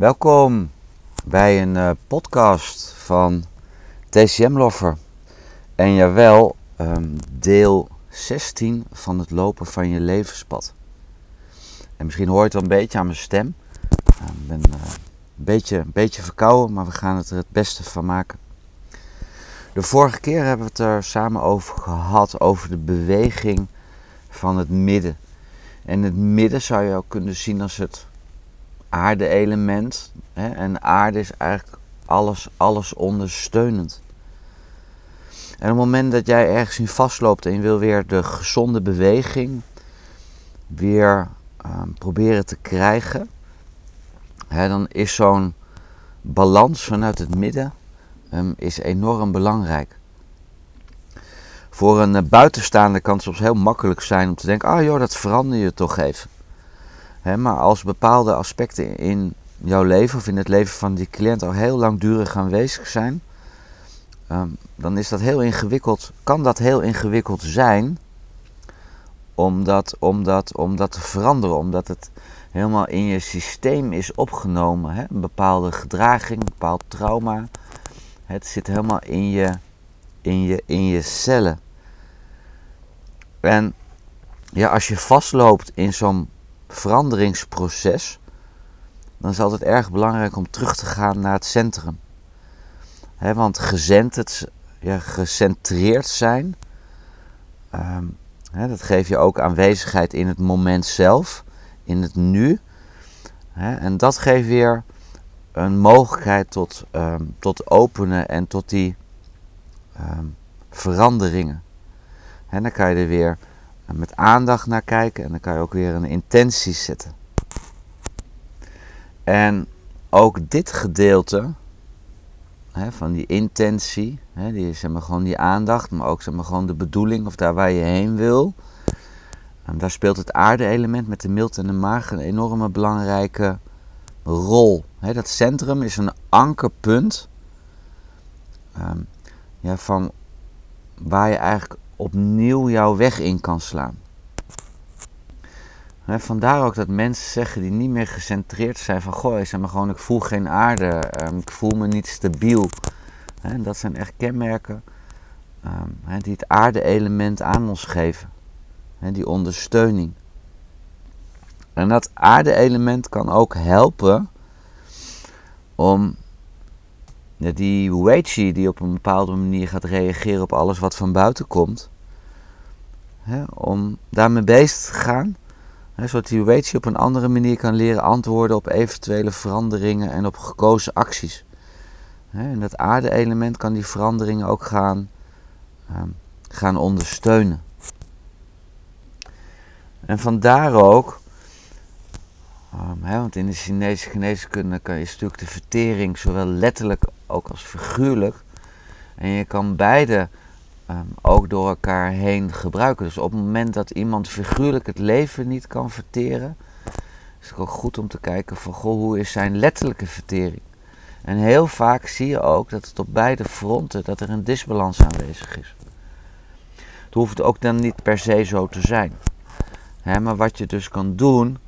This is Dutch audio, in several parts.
Welkom bij een uh, podcast van TCM Lover. En jawel, um, deel 16 van het lopen van je levenspad. En misschien hoor je het wel een beetje aan mijn stem. Ik ben uh, een, beetje, een beetje verkouden, maar we gaan het er het beste van maken. De vorige keer hebben we het er samen over gehad, over de beweging van het midden. En het midden zou je ook kunnen zien als het aarde-element. En aarde is eigenlijk alles, alles ondersteunend. En op het moment dat jij ergens in vastloopt en je wil weer de gezonde beweging weer uh, proberen te krijgen, hè, dan is zo'n balans vanuit het midden um, is enorm belangrijk. Voor een uh, buitenstaander kan het soms heel makkelijk zijn om te denken: ah joh, dat verander je toch even. Maar als bepaalde aspecten in jouw leven of in het leven van die cliënt al heel langdurig aanwezig zijn, um, dan is dat heel ingewikkeld, kan dat heel ingewikkeld zijn om dat, om dat, om dat te veranderen, omdat het helemaal in je systeem is opgenomen. Een bepaalde gedraging, een bepaald trauma. Het zit helemaal in je, in je, in je cellen. En ja, als je vastloopt in zo'n veranderingsproces, dan is het altijd erg belangrijk om terug te gaan naar het centrum. Want gezend ja, gecentreerd zijn, he, dat geeft je ook aanwezigheid in het moment zelf, in het nu. En dat geeft weer een mogelijkheid tot, um, tot openen en tot die um, veranderingen. En dan kan je er weer met aandacht naar kijken en dan kan je ook weer een intentie zetten. En ook dit gedeelte hè, van die intentie, hè, die zeg maar gewoon die aandacht, maar ook zeg maar gewoon de bedoeling of daar waar je heen wil. En daar speelt het aarde-element met de milt en de maag een enorme belangrijke rol. Hè, dat centrum is een ankerpunt ja, van waar je eigenlijk opnieuw jouw weg in kan slaan. vandaar ook dat mensen zeggen die niet meer gecentreerd zijn van goh, gewoon ik voel geen aarde, um, ik voel me niet stabiel. Dat zijn echt kenmerken he, die het aarde-element aan ons geven. Die ondersteuning. En dat aarde-element kan ook helpen om die Weichi die op een bepaalde manier gaat reageren op alles wat van buiten komt, hè, om daarmee bezig te gaan, hè, zodat die Weichi op een andere manier kan leren antwoorden op eventuele veranderingen en op gekozen acties. Hè, en dat aarde-element kan die veranderingen ook gaan, um, gaan ondersteunen. En vandaar ook Hè, want in de Chinese geneeskunde je natuurlijk de vertering zowel letterlijk ook als figuurlijk. En je kan beide um, ook door elkaar heen gebruiken. Dus op het moment dat iemand figuurlijk het leven niet kan verteren, is het ook goed om te kijken van goh, hoe is zijn letterlijke vertering. En heel vaak zie je ook dat het op beide fronten dat er een disbalans aanwezig is. Het hoeft ook dan niet per se zo te zijn. Hè, maar wat je dus kan doen,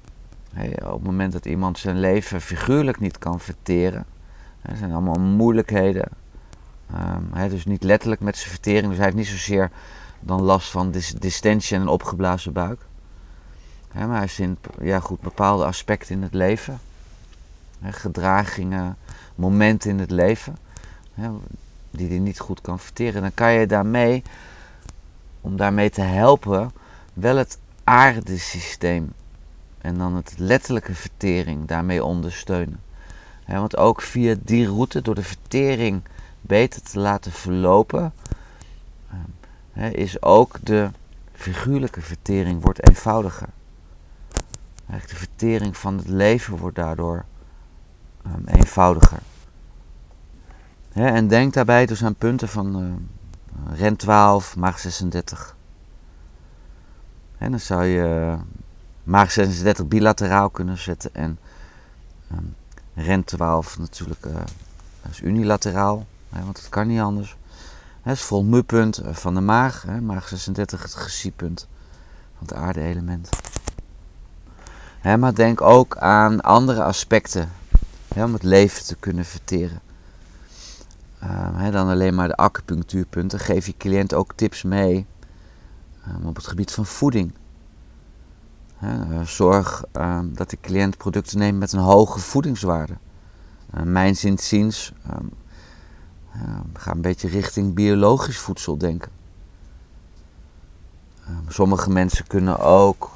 op het moment dat iemand zijn leven figuurlijk niet kan verteren, er zijn allemaal moeilijkheden. Um, dus niet letterlijk met zijn vertering, dus hij heeft niet zozeer dan last van dis distensie en een opgeblazen buik. maar hij zint ja, goed, bepaalde aspecten in het leven, gedragingen, momenten in het leven, die hij niet goed kan verteren. Dan kan je daarmee, om daarmee te helpen, wel het aardesysteem en dan het letterlijke vertering daarmee ondersteunen. want ook via die route, door de vertering beter te laten verlopen, is ook de figuurlijke vertering wordt eenvoudiger. de vertering van het leven wordt daardoor um, eenvoudiger. en denk daarbij dus aan punten van uh, REN 12, maag 36. En dan zou je maag 36 bilateraal kunnen zetten en um, ren 12 natuurlijk uh, is unilateraal, hè, want het kan niet anders. Het is volmupunt eh, van de maag, hè, maag 36 het gesiepunt van het aarde-element. maar denk ook aan andere aspecten om het leven te kunnen verteren. Ehm, dan alleen maar de acupunctuurpunten. Geef je cliënt ook tips mee ehm, op het gebied van voeding. Eh, zorg ehm, dat de cliënt producten neemt met een hoge voedingswaarde. Uh, mijn zinziens ga een beetje richting biologisch voedsel denken. sommige mensen kunnen ook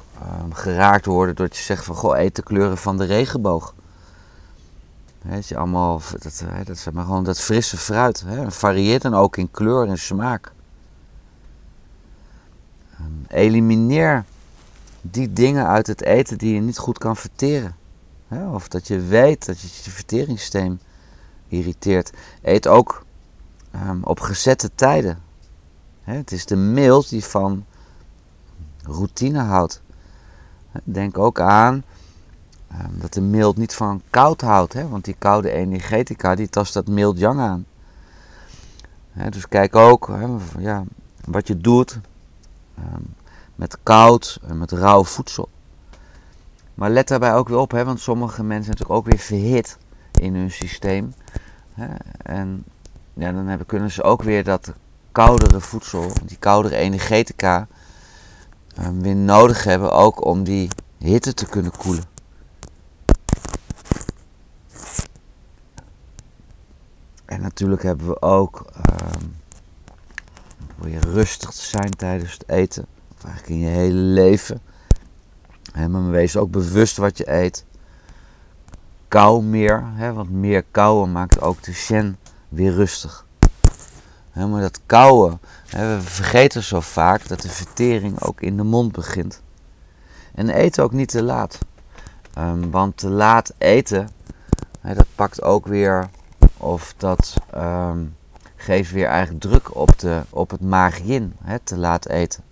geraakt worden door je zegt van goh, eet de kleuren van de regenboog. He, je allemaal, dat, dat, maar gewoon dat frisse fruit. He, varieert dan ook in kleur en smaak. Um, elimineer die dingen uit het eten die je niet goed kan verteren. of dat je weet dat je je verteringssysteem irriteert. Eet ook um, op gezette tijden. het is de mild die van routine houdt. Denk ook aan Ehm, dat de mild niet van koud houdt, hè? want die koude energetica die tast dat mild yang aan. dus kijk ook hè, ja, wat je doet ehm, met koud en met rauw voedsel. Maar let daarbij ook weer op, hè, want sommige mensen zijn natuurlijk ook weer verhit in hun systeem. Hè, en ja, dan hebben, kunnen ze ook weer dat koudere voedsel, die koudere energetica, um, weer nodig hebben ook om die hitte te kunnen koelen. En natuurlijk hebben we ook um, je rustig te zijn tijdens het eten. Of eigenlijk in je hele leven. Maar wees ook bewust wat je eet. Kou meer, want meer kauwen maakt ook de shen weer rustig. Maar dat kauwen, we vergeten zo vaak dat de vertering ook in de mond begint. En eet ook niet te laat. Um, want te laat eten, dat pakt ook weer of dat um, geeft weer eigenlijk druk op, de, op het maagin, hè, te laat eten.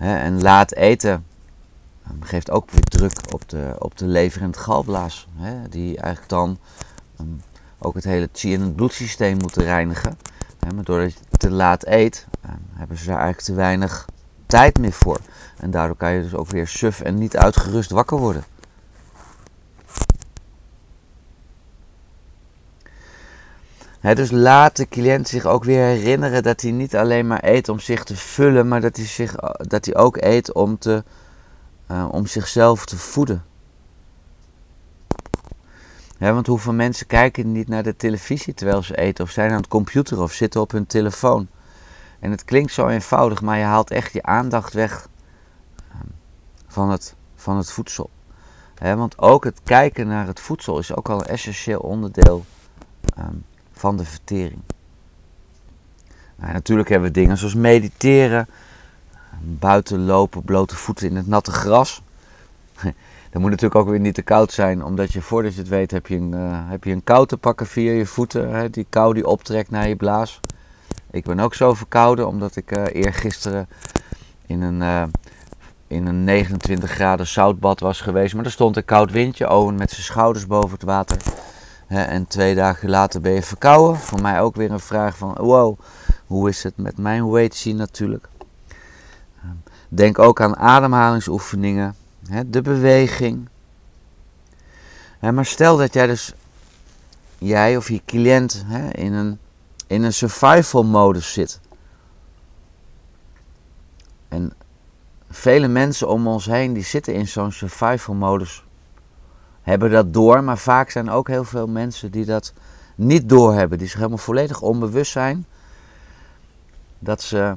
En laat eten geeft ook weer druk op de, op de lever en het galblaas. Hè, die eigenlijk dan um, ook het hele chi- en het bloedsysteem moeten reinigen. Hè, maar doordat je te laat eet, hebben ze daar eigenlijk te weinig tijd meer voor. En daardoor kan je dus ook weer suf en niet uitgerust wakker worden. Dus laat de cliënt zich ook weer herinneren dat hij niet alleen maar eet om zich te vullen, maar dat hij, zich, dat hij ook eet om, te, uh, om zichzelf te voeden. want hoeveel mensen kijken niet naar de televisie terwijl ze eten, of zijn aan het computer of zitten op hun telefoon. En het klinkt zo eenvoudig, maar je haalt echt je aandacht weg ehm, van het, van het voedsel. want ook het kijken naar het voedsel is ook al een essentieel onderdeel um, van de vertering. Natuurlijk hebben we dingen zoals mediteren, buiten lopen, blote voeten in het natte gras. Dat moet natuurlijk ook weer niet te koud zijn, omdat je voordat je het weet heb je een, uh, heb je een kou te pakken via je voeten. Hè, die kou die optrekt naar je blaas. Ik ben ook zo verkouden, omdat ik uh, eergisteren in een, uh, in een 29 graden zoutbad was geweest. Maar er stond een koud windje, Owen met zijn schouders boven het water en twee dagen later ben je verkouden. Voor mij ook weer een vraag van, wow, hoe is het met mijn weight natuurlijk. Ehm, denk ook aan ademhalingsoefeningen, de beweging. Maar stel dat jij dus, jij of je cliënt in een, in een survival modus zit. En vele mensen om ons heen die zitten in zo'n survival modus hebben dat door, maar vaak zijn ook heel veel mensen die dat niet doorhebben, die zich helemaal volledig onbewust zijn dat ze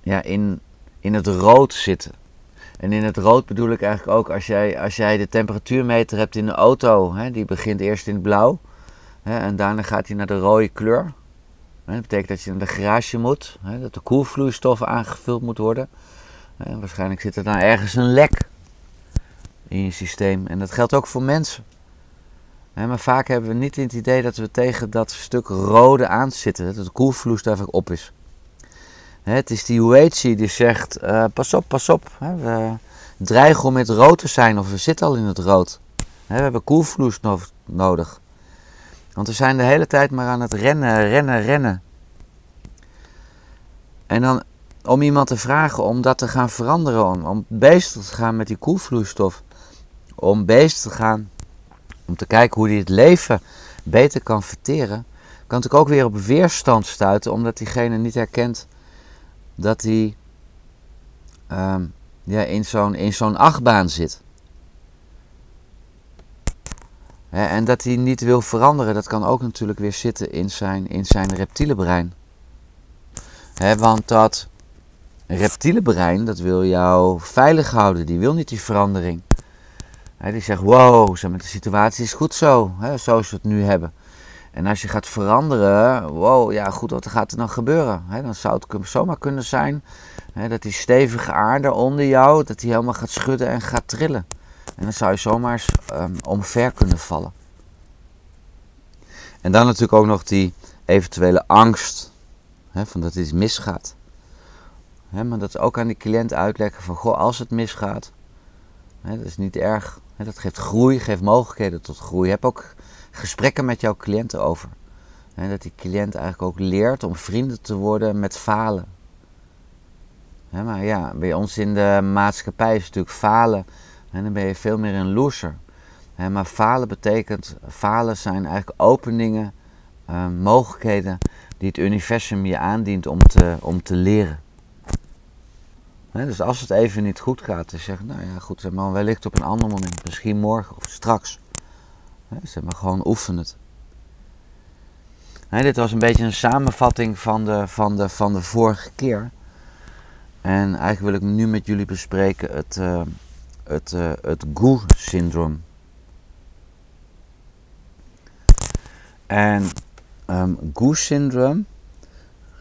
ja, in, in het rood zitten. En in het rood bedoel ik eigenlijk ook als jij, als jij de temperatuurmeter hebt in de auto, hè, die begint eerst in het blauw hè, en daarna gaat hij naar de rode kleur. Dat betekent dat je naar de garage moet, dat de koelvloeistof aangevuld moet worden. waarschijnlijk zit er dan ergens een lek in je systeem. En dat geldt ook voor mensen. maar vaak hebben we niet het idee dat we tegen dat stuk rode aan zitten, dat de koelvloeistof op is. het is die Uechi die zegt, uh, pas op, pas op. we dreigen om in het rood te zijn of we zitten al in het rood. we hebben koelvloeistof nodig. Want we zijn de hele tijd maar aan het rennen, rennen, rennen. En dan om iemand te vragen om dat te gaan veranderen, om, om bezig te gaan met die koelvloeistof om bezig te gaan om te kijken hoe hij het leven beter kan verteren, kan natuurlijk ook weer op weerstand stuiten, omdat diegene niet herkent dat hij ehm, ja, in zo'n zo'n achtbaan zit. en dat hij niet wil veranderen, dat kan ook natuurlijk weer zitten in zijn, in zijn reptiele brein. want dat reptiele brein, dat wil jou veilig houden, die wil niet die verandering. Die zegt, wow, de situatie is goed zo, zoals we het nu hebben. En als je gaat veranderen, wow, ja goed, wat gaat er dan gebeuren? dan zou het zomaar kunnen zijn dat die stevige aarde onder jou, dat die helemaal gaat schudden en gaat trillen. En dan zou je zomaar um, omver kunnen vallen. En dan natuurlijk ook nog die eventuele angst van dat iets misgaat. maar dat ook aan die cliënt uitleggen van, goh, als het misgaat, dat is niet erg. Dat geeft groei, geeft mogelijkheden tot groei. Je hebt ook gesprekken met jouw cliënten over. dat die cliënt eigenlijk ook leert om vrienden te worden met falen. maar ja, bij ons in de maatschappij is natuurlijk falen. En dan ben je veel meer een loser. maar falen betekent, falen zijn eigenlijk openingen, uh, mogelijkheden die het universum je aandient om te, om te leren. Dus als het even niet goed gaat, dan zeg je, nou ja, goed, maar wellicht op een ander moment, misschien morgen of straks. Zeg maar gewoon oefen het. dit was een beetje een samenvatting van de, van de, van de vorige keer. En eigenlijk wil ik nu met jullie bespreken het, uh, het, uh, het GU-syndroom. En um, ehm, GU-syndroom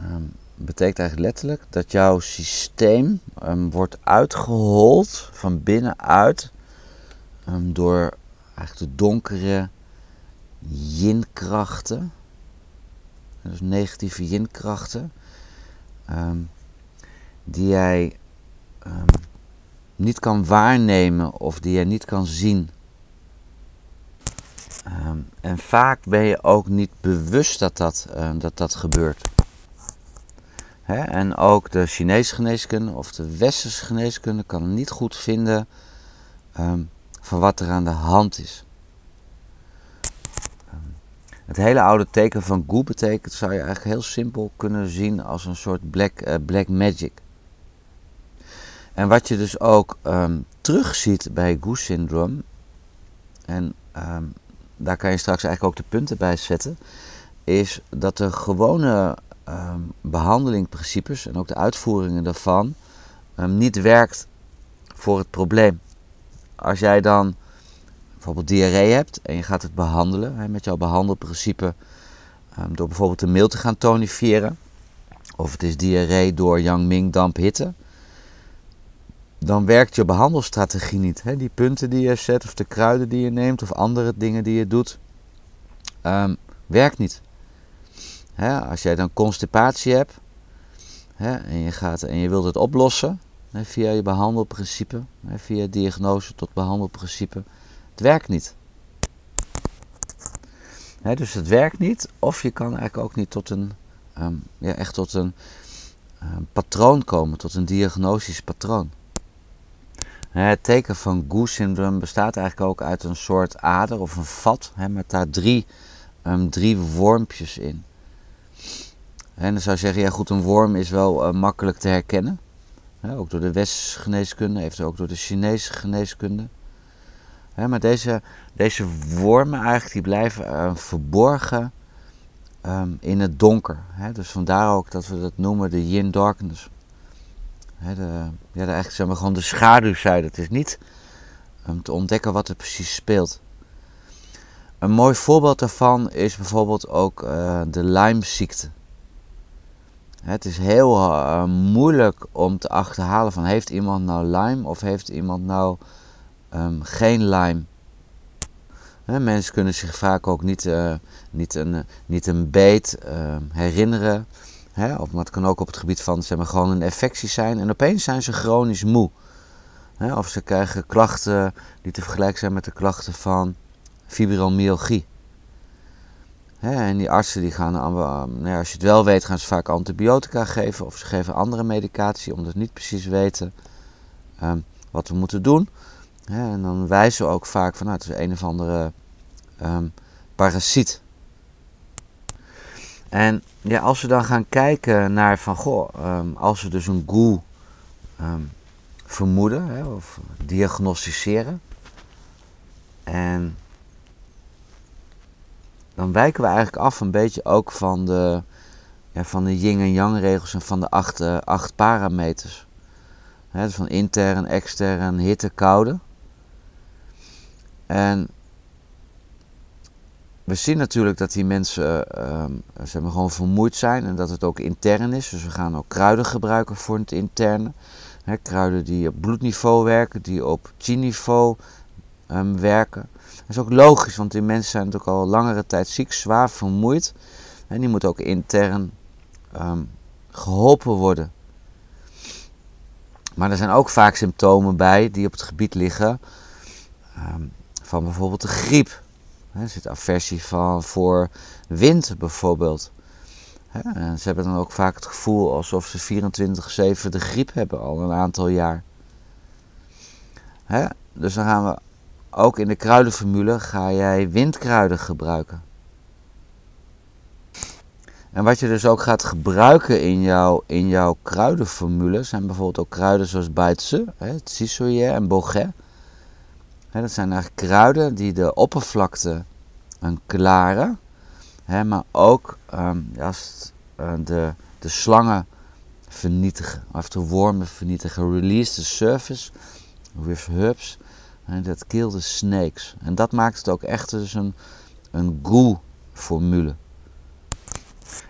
um, betekent eigenlijk letterlijk dat jouw systeem um, wordt uitgehold van binnenuit door eigenlijk de donkere yin-krachten, dus negatieve yin-krachten, ehm, die jij niet kan waarnemen of die jij niet kan zien. En vaak ben je ook niet bewust dat dat, dat, dat gebeurt. En ook de Chinese geneeskunde of de Westerse geneeskunde kan niet goed vinden van wat er aan de hand is. Het hele oude teken van Gu betekent, zou je eigenlijk heel simpel kunnen zien als een soort black, uh, black magic. En wat je dus ook um, terugziet bij Gu syndroom, en ehm, daar kan je straks eigenlijk ook de punten bij zetten, is dat de gewone um, behandelingprincipes en ook de uitvoeringen daarvan niet werkt voor het probleem als jij dan bijvoorbeeld diarree hebt en je gaat het behandelen met jouw behandelprincipe um, door bijvoorbeeld de meel te gaan tonifiëren, of het is diarree door Yang Ming damp hitte, dan werkt je behandelstrategie niet. Die punten die je zet, of de kruiden die je neemt, of andere dingen die je doet, werkt niet. Hè, als jij dan constipatie hebt hè, en, je je wilt het oplossen, via je behandelprincipe, via diagnose tot behandelprincipe. Het werkt niet. dus het werkt niet, of je kan eigenlijk ook niet tot een, ehm, ja, echt tot een ehm, patroon komen, tot een diagnostisch patroon. Het teken van Goose-syndroom bestaat eigenlijk ook uit een soort ader of een vat met daar drie, um, drie wormpjes in. En dan zou je zeggen, ja goed, een worm is wel uh, makkelijk te herkennen ook door de westerse geneeskunde, heeft ook door de Chinese geneeskunde. maar deze, deze wormen eigenlijk die blijven uh, verborgen um, in het donker. dus vandaar ook dat we dat noemen de yin darkness. de, ja, eigenlijk zeg maar gewoon de schaduwzijde. Het is niet um, te ontdekken wat er precies speelt. Een mooi voorbeeld daarvan is bijvoorbeeld ook uh, de Lyme-ziekte. Het is heel uh, moeilijk om te achterhalen van heeft iemand nou Lyme of heeft iemand nou um, geen Lyme. Mensen kunnen zich vaak ook niet, uh, niet, een, niet een beet uh, herinneren. He, of, maar het kan ook op het gebied van zeg maar, gewoon een infectie zijn. En opeens zijn ze chronisch moe. Of ze krijgen klachten die te vergelijken zijn met de klachten van fibromyalgie en die artsen die gaan, uh, nou als je het wel weet, gaan ze vaak antibiotica geven of ze geven andere medicatie omdat ze niet precies weten um, wat we moeten doen. en dan wijzen we ook vaak van, nou, het is een of andere um, parasiet. En ja, als we dan gaan kijken naar van goh, als we dus een GOE vermoeden of diagnosticeren. En dan wijken we eigenlijk af een beetje ook van de, ja, van de yin en yang regels en van de acht, uh, acht parameters. Hè, dus van intern, extern, hitte, koude. En we zien natuurlijk dat die mensen uh, ze gewoon vermoeid zijn en dat het ook intern is. Dus we gaan ook kruiden gebruiken voor het interne. kruiden die op bloedniveau werken, die op chi-niveau um, werken. Dat is ook logisch, want die mensen zijn natuurlijk al langere tijd ziek, zwaar vermoeid. En die moeten ook intern um, geholpen worden. Maar er zijn ook vaak symptomen bij die op het gebied liggen um, van bijvoorbeeld de griep. Er zit aversie van voor wind bijvoorbeeld. Ze hebben dan ook vaak het gevoel alsof ze 24-7 de griep hebben al een aantal jaar. Dus dan gaan we ook in de kruidenformule ga jij windkruiden gebruiken. En wat je dus ook gaat gebruiken in jouw, in jouw kruidenformule zijn bijvoorbeeld ook kruiden zoals baitse, tsisoye en boget. dat zijn eigenlijk kruiden die de oppervlakte een klaren, maar ook als uh, de, de slangen vernietigen, of de wormen vernietigen. Release the surface with herbs dat kill the snakes. En dat maakt het ook echt dus een, een goo-formule.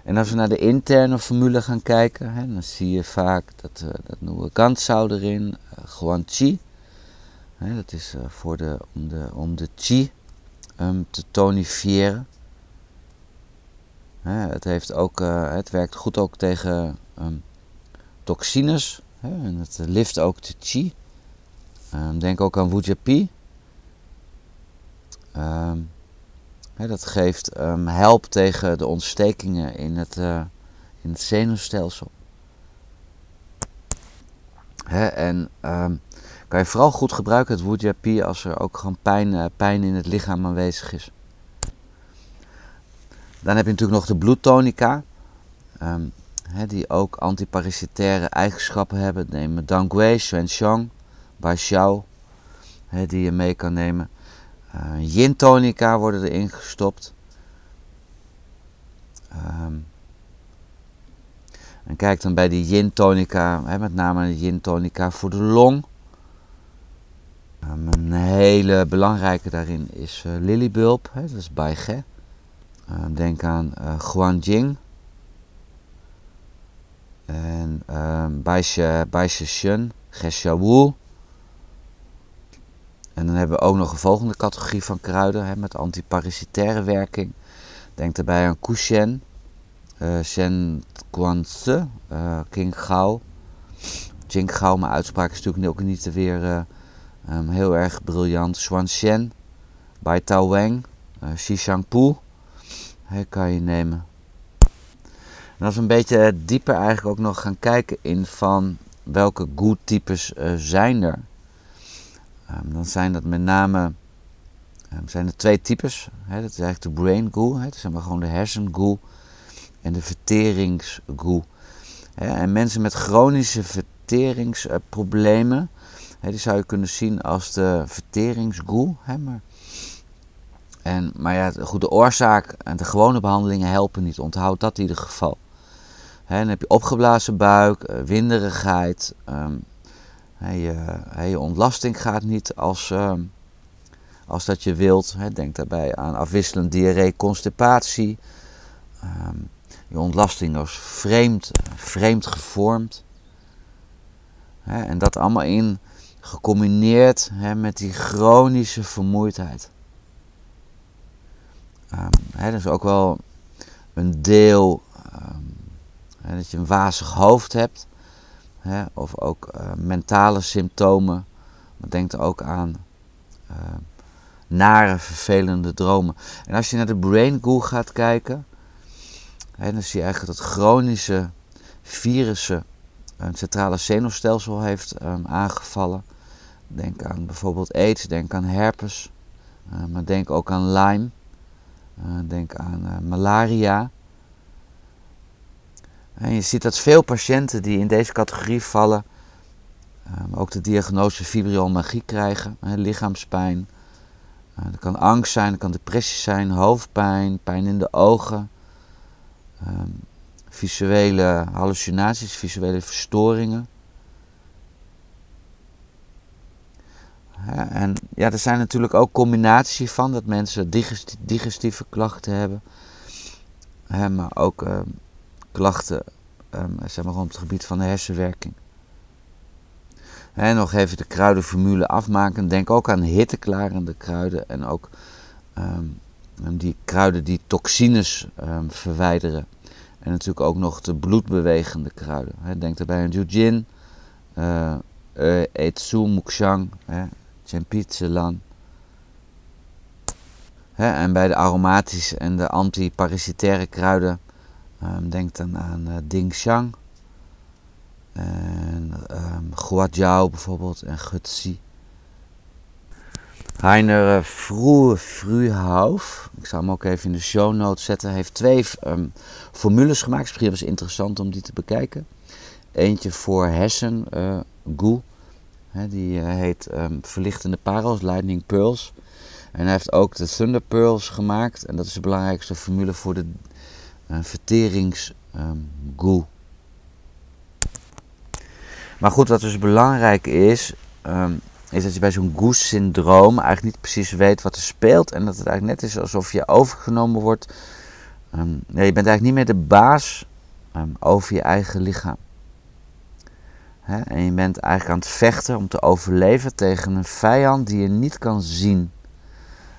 En als we naar de interne formule gaan kijken, hè, dan zie je vaak dat, uh, dat noemen we erin, uh, Guanchi. Hè, dat is uh, voor de, om, de, om de chi um, te tonifiëren. Hè, het, heeft ook, het werkt goed ook tegen um, toxines. Hè, en het lift ook de chi. Um, denk ook aan Wujapi. Um, dat geeft um, help tegen de ontstekingen in het, uh, in het zenuwstelsel. en kan je vooral goed gebruiken het Wujapi als er ook gewoon pijn, uh, pijn in het lichaam aanwezig is. Dan heb je natuurlijk nog de bloedtonica. die ook antiparasitaire eigenschappen hebben. Neem Dangui, Xuanxiang hè, die je mee kan nemen. Uh, yin tonica worden erin gestopt. Um, en kijk dan bij die yin tonica, hè, met name de yin tonica voor de long. Um, een hele belangrijke daarin is uh, lilybulb, hè, dat is Bai Ge. Uh, denk aan uh, Guanjing. En um, Bai Shun, Ge Wu. En dan hebben we ook nog een volgende categorie van kruiden hè, met antiparasitaire werking. Denk daarbij aan Kushen, uh, Shen Guanzi, uh, King Gao. Jing Gao, mijn uitspraak is natuurlijk ook niet weer uh, um, heel erg briljant. Xuan Shen, Bai Tao Weng, uh, Shishangpu, hè, kan je nemen. En als we een beetje dieper eigenlijk ook nog gaan kijken in van welke good types zijn er dan zijn dat met name um, zijn er twee types. Hè, dat is eigenlijk de brain goo, hè, dat is maar gewoon de hersengoo en de verteringsgoo. En mensen met chronische verteringsproblemen, die zou je kunnen zien als de verteringsgoo. Maar, en, maar ja, goed, de oorzaak en de gewone behandelingen helpen niet. Onthoud dat in ieder geval. Dan heb je opgeblazen buik, eh, winderigheid, je, je ontlasting gaat niet als, ehm, als dat je wilt. denk daarbij aan afwisselend diarree, constipatie. Ehm, je ontlasting was vreemd, vreemd gevormd. en dat allemaal in gecombineerd met die chronische vermoeidheid. Um, dat is ook wel een deel dat je een wazig hoofd hebt. Hè, of ook uh, mentale symptomen. Maar denk ook aan uh, nare, vervelende dromen. En als je naar de brain goo gaat kijken, hè, dan zie je eigenlijk dat chronische virussen het centrale zenuwstelsel heeft um, aangevallen. Denk aan bijvoorbeeld aids, denk aan herpes, uh, maar denk ook aan Lyme. denk aan malaria. En je ziet dat veel patiënten die in deze categorie vallen um, ook de diagnose fibromyalgie krijgen, lichaamspijn. Uh, er kan angst zijn, er kan depressie zijn, hoofdpijn, pijn in de ogen, um, visuele hallucinaties, visuele verstoringen. en ja, er zijn natuurlijk ook combinaties van dat mensen digestieve klachten hebben, maar ook uh, klachten um, zeg maar, op het gebied van de hersenwerking. En nog even de kruidenformule afmaken. Denk ook aan hitteklarende kruiden en ook um, die kruiden die toxines um, verwijderen. En natuurlijk ook nog de bloedbewegende kruiden. Denk daarbij aan Jujin, uh, Etsu, Muxiang, Chenpi. En bij de aromatische en de antiparasitaire kruiden um, denk dan aan uh, Xiang. En um, Guadjao bijvoorbeeld en Gutsi. Heiner Fruhauf, ik zal hem ook even in de show notes zetten, heeft twee um, formules gemaakt. Misschien was het interessant om die te bekijken. Eentje voor hersen, uh, Gu, die heet Verlichtende Parels, Lightning Pearls. En hij heeft ook de Thunder Pearls gemaakt. En dat is de belangrijkste formule voor de uh, verterings um, maar goed, wat dus belangrijk is, um, is dat je bij zo'n goose-syndroom eigenlijk niet precies weet wat er speelt. En dat het eigenlijk net is alsof je overgenomen wordt. Nee, je bent eigenlijk niet meer de baas um, over je eigen lichaam. En je bent eigenlijk aan het vechten om te overleven tegen een vijand die je niet kan zien.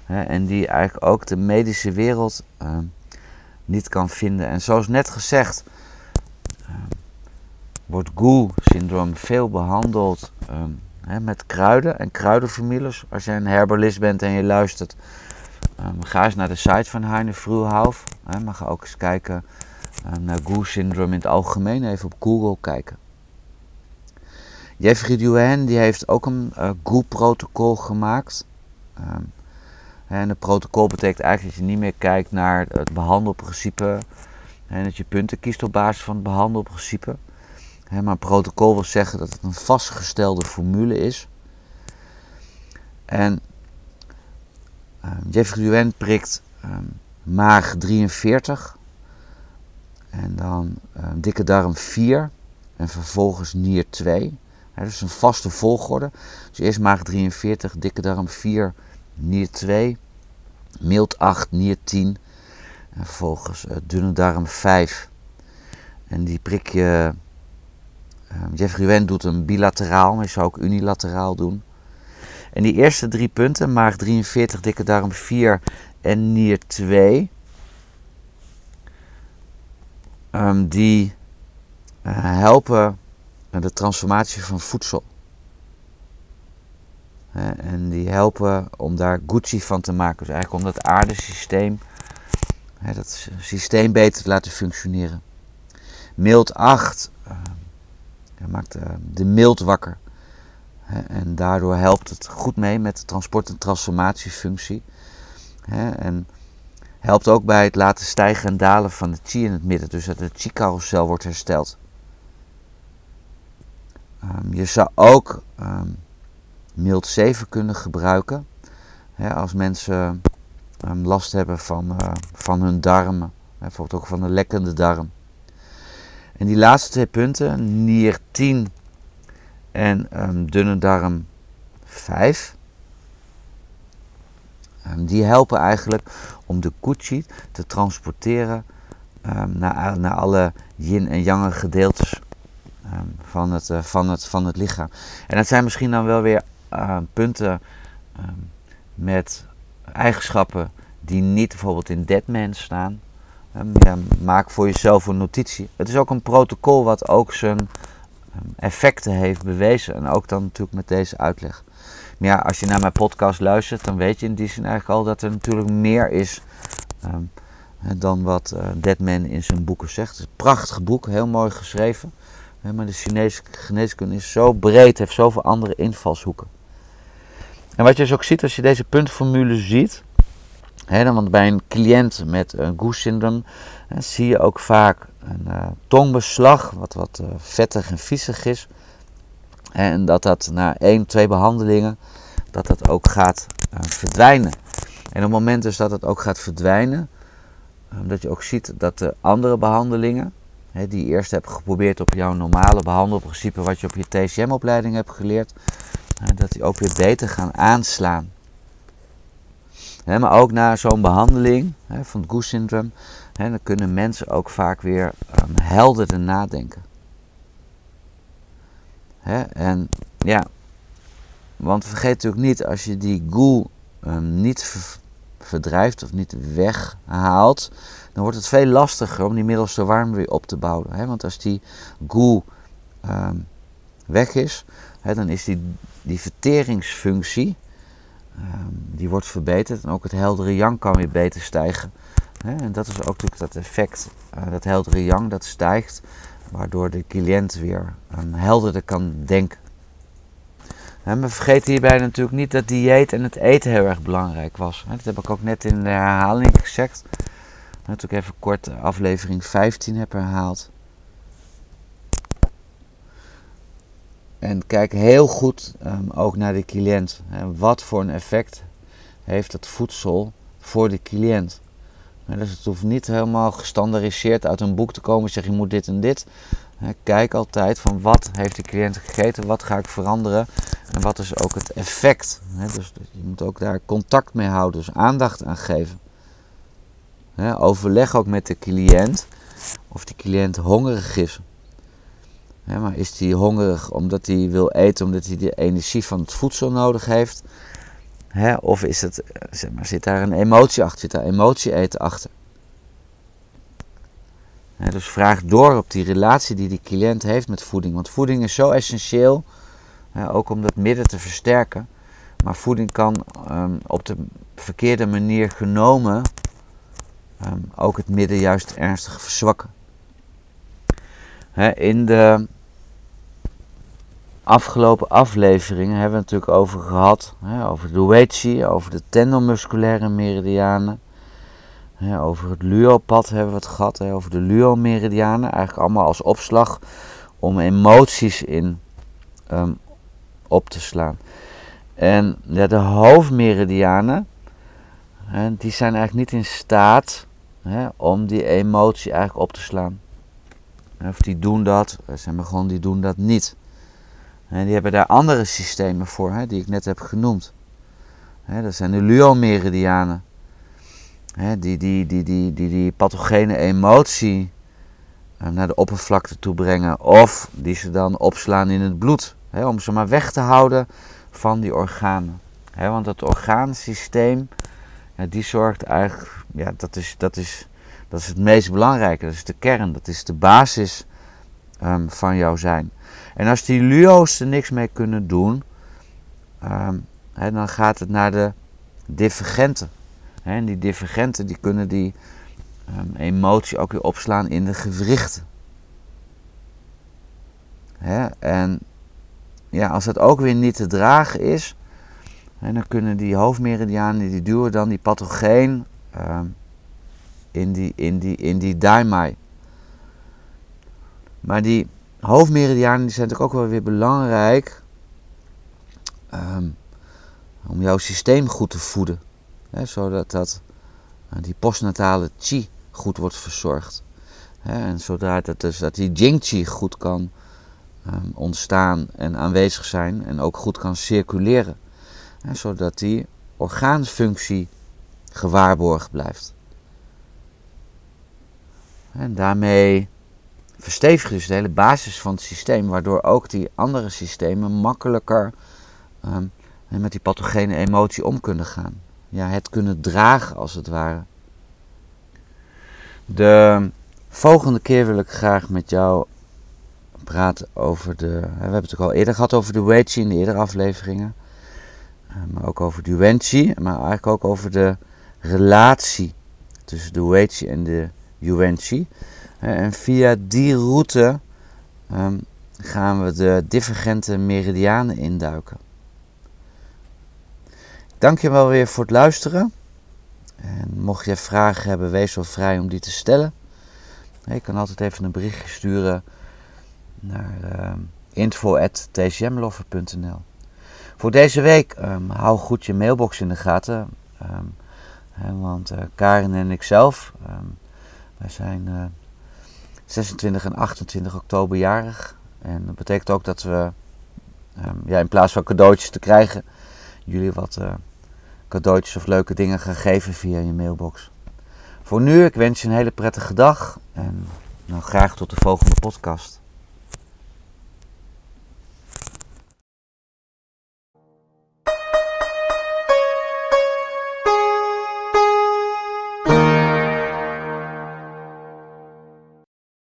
En die eigenlijk ook de medische wereld niet kan vinden. En zoals net gezegd, wordt GU-syndroom veel behandeld um, hè, met kruiden en kruidenformules. Als je een herbalist bent en je luistert, um, ga eens naar de site van Heine Vroehouf. Maar ga ook eens kijken um, naar GU-syndroom in het algemeen. Even op Google kijken. Jeffrey Duen die heeft ook een uh, GU-protocol gemaakt. En het protocol betekent eigenlijk dat je niet meer kijkt naar het behandelprincipe. En dat je punten kiest op basis van het behandelprincipe maar protocol wil zeggen dat het een vastgestelde formule is. En um, Jeffrey Duen prikt um, maag 43. En dan um, dikke darm 4. En vervolgens nier 2. He, dus een vaste volgorde. Dus eerst maag 43, dikke darm 4, nier 2. Mild 8, nier 10. En vervolgens uh, dunne darm 5. En die prik je Ehm, Jeffrey Wen doet hem bilateraal, maar je zou ook unilateraal doen. En die eerste drie punten, maag 43, dikke darm 4 en nier 2, ehm, die uh, helpen de transformatie van voedsel. En die helpen om daar Gucci van te maken. Dus eigenlijk om dat aardesysteem, dat systeem beter te laten functioneren. Mild 8 hij maakt uh, de mild wakker. En daardoor helpt het goed mee met de transport- en transformatiefunctie. En helpt ook bij het laten stijgen en dalen van de chi in het midden. Dus dat de chi-carousel wordt hersteld. Um, je zou ook um, mild 7 kunnen gebruiken. als mensen um, last hebben van, uh, van hun darmen. Bijvoorbeeld ook van een lekkende darm. En die laatste twee punten, nier 10 en um, dunne darm 5, um, ehm, die helpen eigenlijk om de kuchi te transporteren naar, naar alle yin en yang gedeeltes van, het, uh, van, het, van het lichaam. En dat zijn misschien dan wel weer punten met eigenschappen die niet bijvoorbeeld in Deadman staan. Ehm, maak voor jezelf een notitie. Het is ook een protocol wat ook zijn ehm, effecten heeft bewezen. En ook dan natuurlijk met deze uitleg. Maar ja, als je naar mijn podcast luistert, dan weet je in die zin eigenlijk al dat er natuurlijk meer is ehm, dan wat uh, Deadman in zijn boeken zegt. Het is een prachtig boek, heel mooi geschreven. maar de Chinese geneeskunde is zo breed, heeft zoveel andere invalshoeken. En wat je dus ook ziet als je deze puntformule ziet, want bij een cliënt met een Goose-syndroom zie je ook vaak een uh, tongbeslag, wat wat uh, vettig en viezig is. En dat dat na één, twee behandelingen, dat dat ook gaat verdwijnen. En op het moment dus dat het ook gaat verdwijnen, dat je ook ziet dat de andere behandelingen, hè, die je eerst hebt geprobeerd op jouw normale behandelprincipe, wat je op je TCM-opleiding hebt geleerd, dat die ook weer beter gaan aanslaan. maar ook na zo'n behandeling van het Goose-syndroom, dan kunnen mensen ook vaak weer um, helderder nadenken. en ja, want vergeet natuurlijk niet, als je die goe um, niet verdrijft of niet weghaalt, dan wordt het veel lastiger om die middelste warm weer op te bouwen. Want als die goe um, weg is, dan is die, die verteringsfunctie, die wordt verbeterd en ook het heldere yang kan weer beter stijgen. En dat is ook natuurlijk dat effect, uh, dat heldere yang dat stijgt, waardoor de cliënt weer um, helderder kan denken. En we vergeten hierbij natuurlijk niet dat dieet en het eten heel erg belangrijk was. Dat heb ik ook net in de herhaling gezegd. Dat ik even kort aflevering 15 heb herhaald. En kijk heel goed um, ook naar de cliënt. Wat voor een effect heeft het voedsel voor de cliënt? Dus het hoeft niet helemaal gestandardiseerd uit een boek te komen. Zeg je moet dit en dit. Kijk altijd van wat heeft de cliënt gegeten, wat ga ik veranderen en wat is ook het effect. Dus je moet ook daar contact mee houden, dus aandacht aan geven. Overleg ook met de cliënt of die cliënt hongerig is. Maar is hij hongerig omdat hij wil eten, omdat hij de energie van het voedsel nodig heeft? Of is het, zeg maar, zit daar een emotie achter? Zit daar emotie eten achter? Dus vraag door op die relatie die die cliënt heeft met voeding. Want voeding is zo essentieel, ook om dat midden te versterken. Maar voeding kan um, op de verkeerde manier genomen um, ook het midden juist ernstig verzwakken. In de afgelopen afleveringen hebben we het natuurlijk over gehad. Hè, over de Weichi, over de tendomusculaire meridianen. Hè, over het Luopad hebben we het gehad. Hè, over de Luo-meridianen. Eigenlijk allemaal als opslag om emoties in um, op te slaan. En ja, de hoofdmeridianen, hè, die zijn eigenlijk niet in staat om die emotie eigenlijk op te slaan. Of die doen dat, zeg maar gewoon, die doen dat niet. Die hebben daar andere systemen voor, hè, die ik net heb genoemd. Hè, dat zijn de luomeridianen. Hè, die, die, die, die, die, die pathogene emotie eh, naar de oppervlakte toe brengen. Of die ze dan opslaan in het bloed. Hè, om ze maar weg te houden van die organen. Hè, want het orgaansysteem, ja, die zorgt eigenlijk, ja, dat is, dat, is, dat is het meest belangrijke. Dat is de kern, dat is de basis um, van jouw zijn. En als die luo's er niks mee kunnen doen, um, dan gaat het naar de divergenten. en die divergenten die kunnen die um, emotie ook weer opslaan in de gewrichten. en ja, als het ook weer niet te dragen is, dan kunnen die hoofdmeridianen, die duwen dan die pathogeen um, in die, in die, in die daimai. Maar die hoofdmeridianen die zijn natuurlijk ook wel weer belangrijk um, om jouw systeem goed te voeden. Hè, zodat dat, uh, die postnatale chi goed wordt verzorgd. Hè, en zodra dat, dus, dat die jing chi goed kan um, ontstaan en aanwezig zijn en ook goed kan circuleren. Hè, zodat die orgaanfunctie gewaarborgd blijft. En daarmee verstevigen dus de hele basis van het systeem, waardoor ook die andere systemen makkelijker um, met die pathogene emotie om kunnen gaan. Ja, het kunnen dragen als het ware. De volgende keer wil ik graag met jou praten over de. We hebben het ook al eerder gehad over de Weichi in de eerdere afleveringen. Eh, maar ook over de maar eigenlijk ook over de relatie tussen de Weichi en de Yuanchi. En via die route um, gaan we de divergente meridianen induiken. Dank je wel weer voor het luisteren. En mocht je vragen hebben, wees zo vrij om die te stellen. Je kan altijd even een berichtje sturen naar uh, info.tcmlover.nl Voor deze week um, hou goed je mailbox in de gaten. Want uh, Karin en ik zelf, wij zijn uh, 26 en 28 oktober jarig. En dat betekent ook dat we ja, in plaats van cadeautjes te krijgen, jullie wat uh, cadeautjes of leuke dingen gaan geven via je mailbox. Voor nu, ik wens je een hele prettige dag en nou, graag tot de volgende podcast.